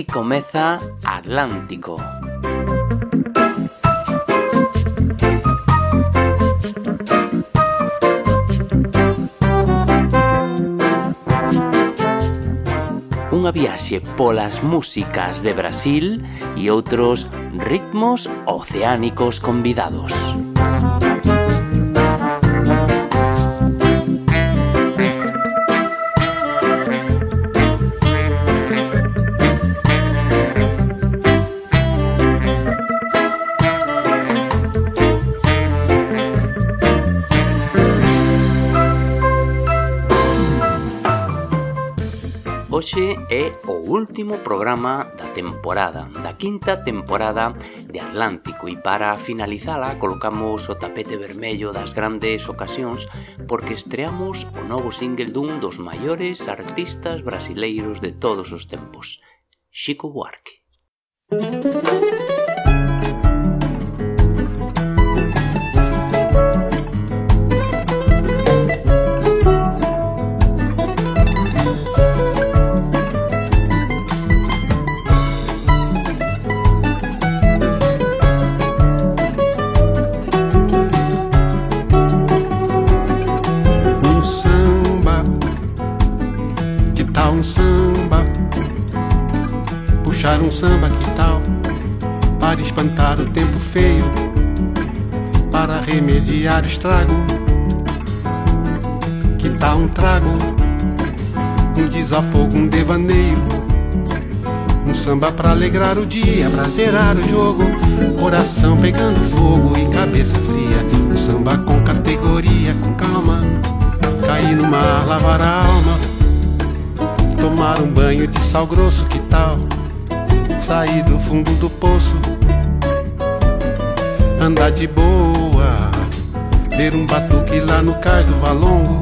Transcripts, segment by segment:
Aquí comeza Atlántico. Unha viaxe polas músicas de Brasil e outros ritmos oceánicos convidados. Música hoxe é o último programa da temporada, da quinta temporada de Atlántico e para finalizala colocamos o tapete vermello das grandes ocasións porque estreamos o novo single dun dos maiores artistas brasileiros de todos os tempos, Chico Buarque. Música um samba, que tal? Para espantar o tempo feio, para remediar o estrago. Que tal um trago, um desafogo, um devaneio? Um samba pra alegrar o dia, pra zerar o jogo. Coração pegando fogo e cabeça fria. Um samba com categoria, com calma. Cair no mar, lavar a alma. Tomar um banho de sal grosso, que tal? sair do fundo do poço, andar de boa, ter um batuque lá no cais do Valongo,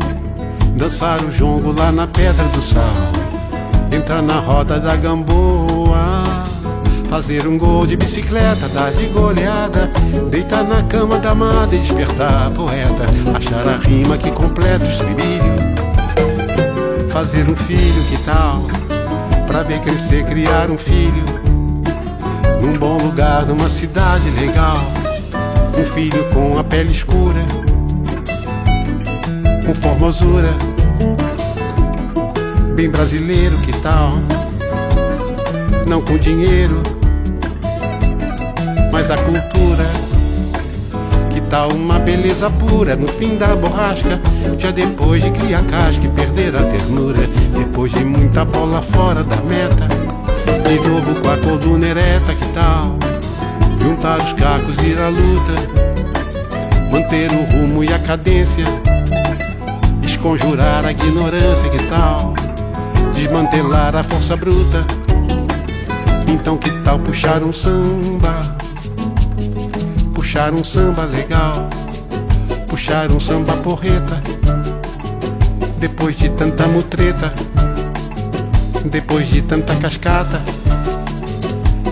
dançar o jongo lá na Pedra do Sal, entrar na roda da Gamboa, fazer um gol de bicicleta, dar de goleada, deitar na cama da amada e despertar a poeta, achar a rima que completa o estribilho, fazer um filho, que tal? Pra ver crescer, criar um filho num bom lugar, numa cidade legal. Um filho com a pele escura, com formosura, bem brasileiro, que tal? Não com dinheiro, mas a cultura. Tal uma beleza pura no fim da borrasca? Já depois de criar casca e perder a ternura, depois de muita bola fora da meta de novo com a coluna ereta, que tal? Juntar os cacos e ir à luta, manter o rumo e a cadência, esconjurar a ignorância, que tal? Desmantelar a força bruta. Então que tal puxar um samba? Puxar um samba legal, puxar um samba porreta. Depois de tanta mutreta, depois de tanta cascata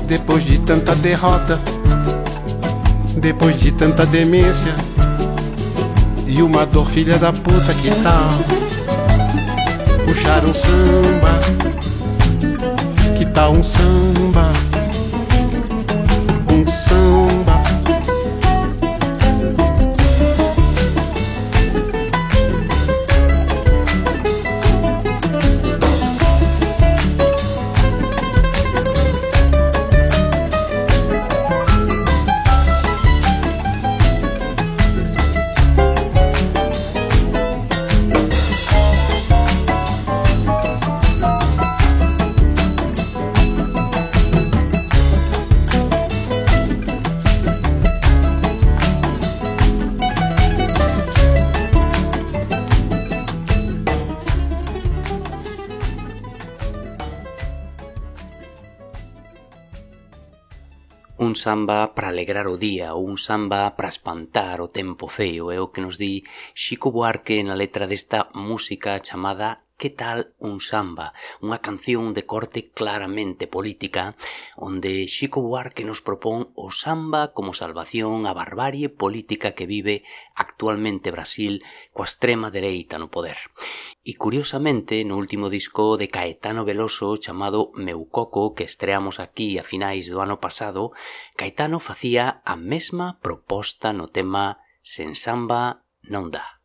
depois de tanta derrota, depois de tanta demência e uma dor filha da puta que tal puxar um samba, que tal um samba, um samba samba para alegrar o día ou un samba para espantar o tempo feo, é o que nos di Chico Buarque na letra desta música chamada Que tal un samba? Unha canción de corte claramente política onde Chico Buarque nos propón o samba como salvación á barbarie política que vive actualmente Brasil coa extrema dereita no poder. E curiosamente, no último disco de Caetano Veloso chamado Meu Coco que estreamos aquí a finais do ano pasado, Caetano facía a mesma proposta no tema Sen samba non dá.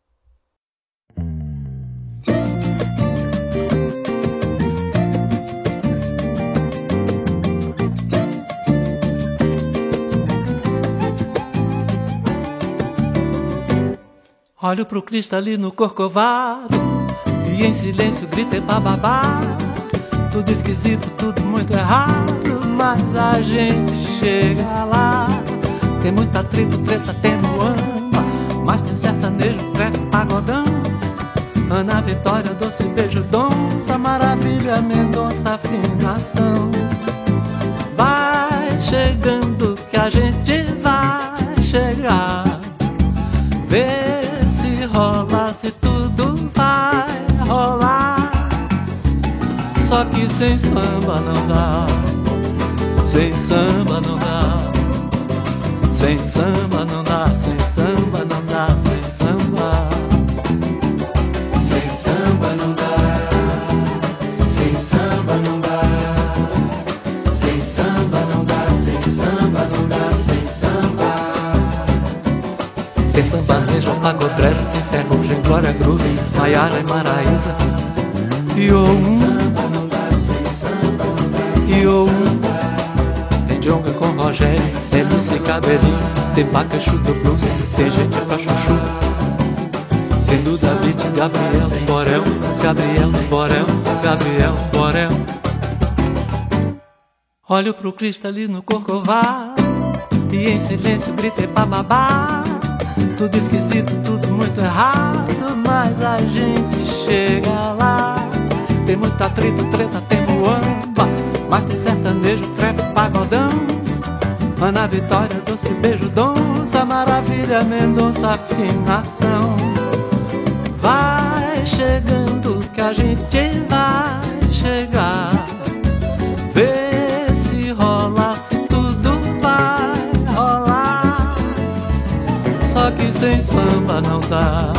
Olho pro cristalino corcovado E em silêncio gritei pra babá Tudo esquisito, tudo muito errado Mas a gente chega lá. Tem muita atrito, treta, tem muamba Mas tem sertanejo, treco, pagodão. Ana Vitória, doce beijo, donça Maravilha, Mendonça, afinação. Vai chegando rola, se tudo vai rolar. Só que sem samba não dá, sem samba não dá, sem samba não dá, samba, neja, pagodrejo, Glória Groove, Maiara e Maraísa E o E o Tem Jonga com Rogério Tem Lucy Cabelinho Tem Paca Chuta Blues Tem gente pra chuchu. Tem Duda Beat, Gabriel Borel Gabriel Borel Gabriel Borel. Olho pro cristalino corcovado E em silêncio gritei pra babá Tudo esquisito, tudo muito errado mas a gente chega lá. Tem muita treta, treta, tem muamba, mas tem sertanejo, trap, pagodão. Ana Vitória, doce beijo, donça, maravilha, Mendonça, afinação. Vai chegando que a gente vai não dá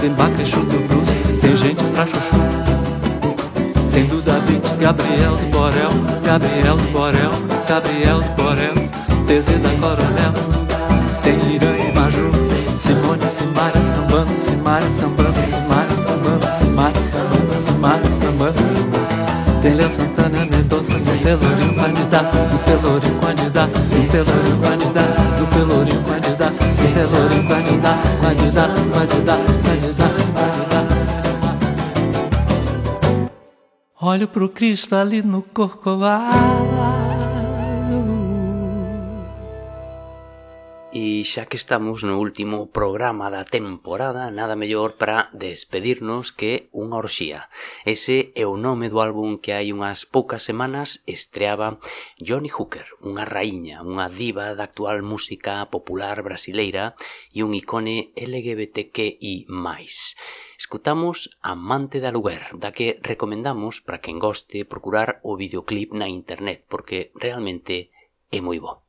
tem bacachu do blues, tem gente pra chuchu. Tem Duda Gabriel do Borel, Gabriel do Borel, Gabriel do Borel, da Coronel. Tem Irã e Maju, Simone, Simária, sambando, Simária, sambando, Simária, sambando, Simária, sambando, Simária, sambando. Tem Léo Santana, Mendonça, Pelourinho, candidato, Pelourinho, candidato, pro Cristo ali no Corcovado E xa que estamos no último programa da temporada, nada mellor para despedirnos que unha orxía. Ese é o nome do álbum que hai unhas poucas semanas estreaba Johnny Hooker, unha raíña, unha diva da actual música popular brasileira e un icone LGBTQI+. Escutamos Amante da Lugar, da que recomendamos para quen goste procurar o videoclip na internet, porque realmente é moi bo.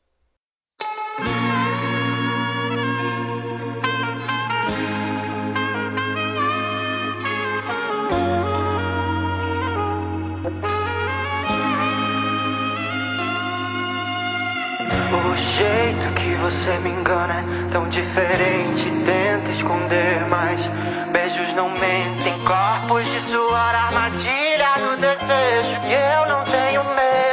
Você me engana é tão diferente. Tenta esconder, mas beijos não mentem. Corpos de suor, armadilha no desejo. E eu não tenho medo.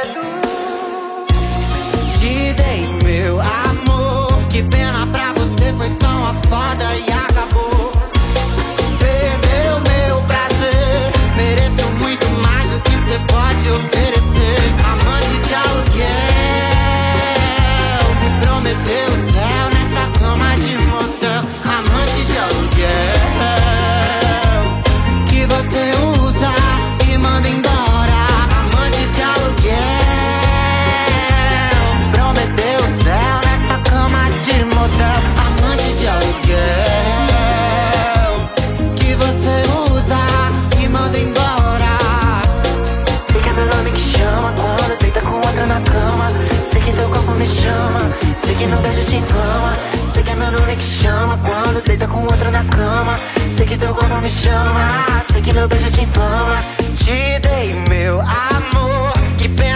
Que meu beijo te inflama. Sei que é meu nome que chama quando deita com outra na cama. Sei que teu corpo me chama, sei que meu beijo te inflama. Te dei meu amor, que pena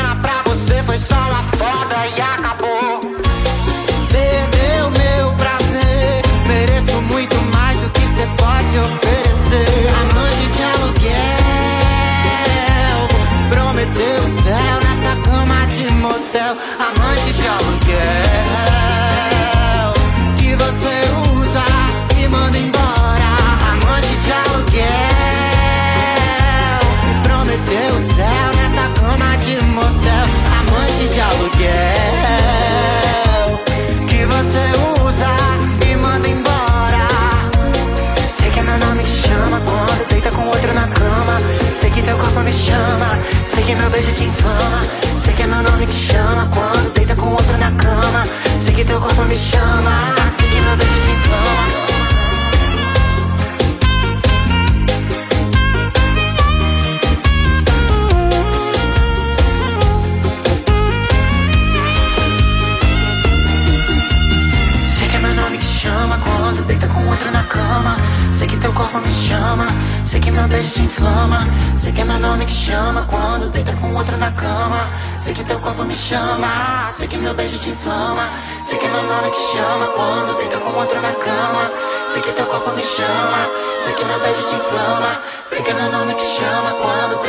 chama, sei que meu beijo te inflama. Sei que meu nome que chama quando deita com outra na cama. Sei que teu corpo me chama, sei que meu beijo te inflama. Sei que meu nome que chama quando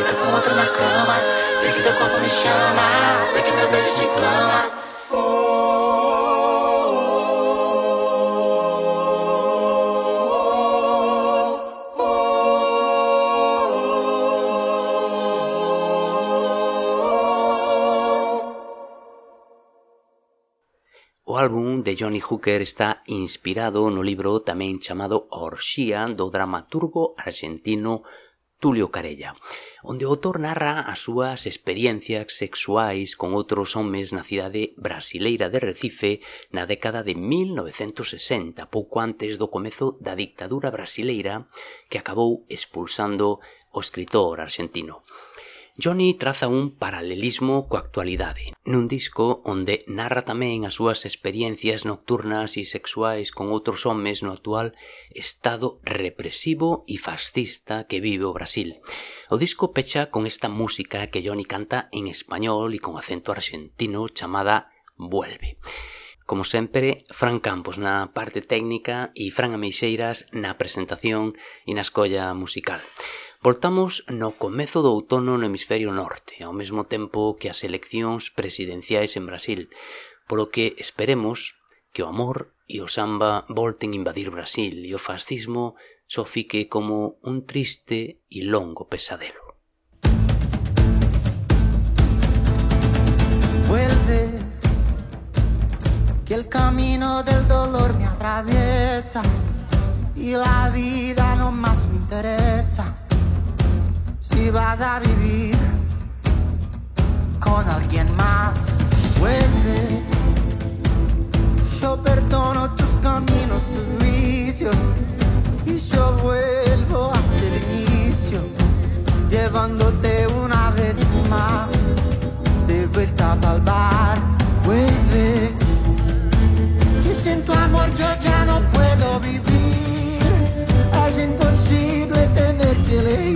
de Johnny Hooker está inspirado no libro tamén chamado Orxía do dramaturgo argentino Tulio Carella, onde o autor narra as súas experiencias sexuais con outros homes na cidade brasileira de Recife na década de 1960, pouco antes do comezo da dictadura brasileira que acabou expulsando o escritor argentino. Johnny traza un paralelismo coa actualidade, nun disco onde narra tamén as súas experiencias nocturnas e sexuais con outros homes no actual estado represivo e fascista que vive o Brasil. O disco pecha con esta música que Johnny canta en español e con acento argentino chamada Vuelve. Como sempre, Fran Campos na parte técnica e Fran Ameixeiras na presentación e na escolla musical. Voltamos no comezo do outono no hemisferio norte, ao mesmo tempo que as eleccións presidenciais en Brasil, polo que esperemos que o amor e o samba volten a invadir Brasil e o fascismo só fique como un triste e longo pesadelo. Vuelve que el camino del dolor me atraviesa y la vida no más me interesa. Si vas a vivir con alguien más, vuelve. Yo perdono tus caminos, tus vicios y yo vuelvo hasta el inicio, llevándote una vez más de vuelta al bar. Vuelve, que sin tu amor yo ya no puedo vivir. Es imposible tener que elegir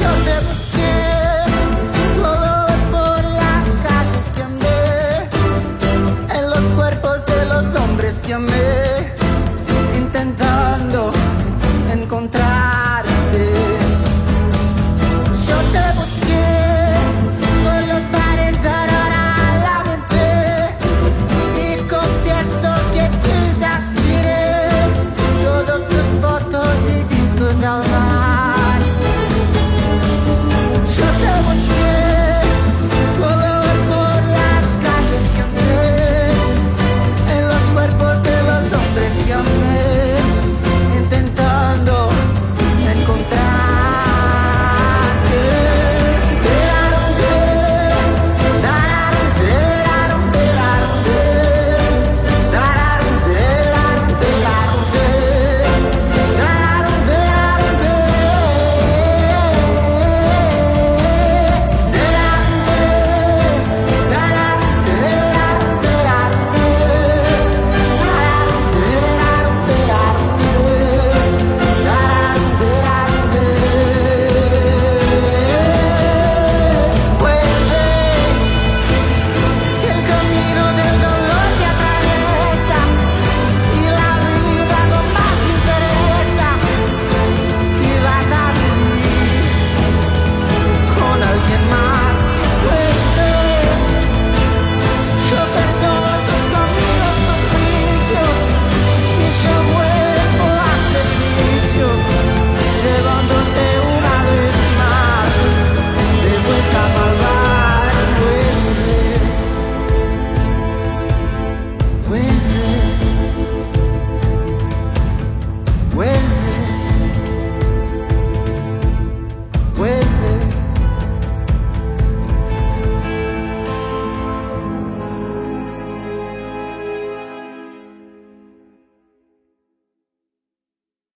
Yo te busqué color por las calles que andé, en los cuerpos de los hombres que amé,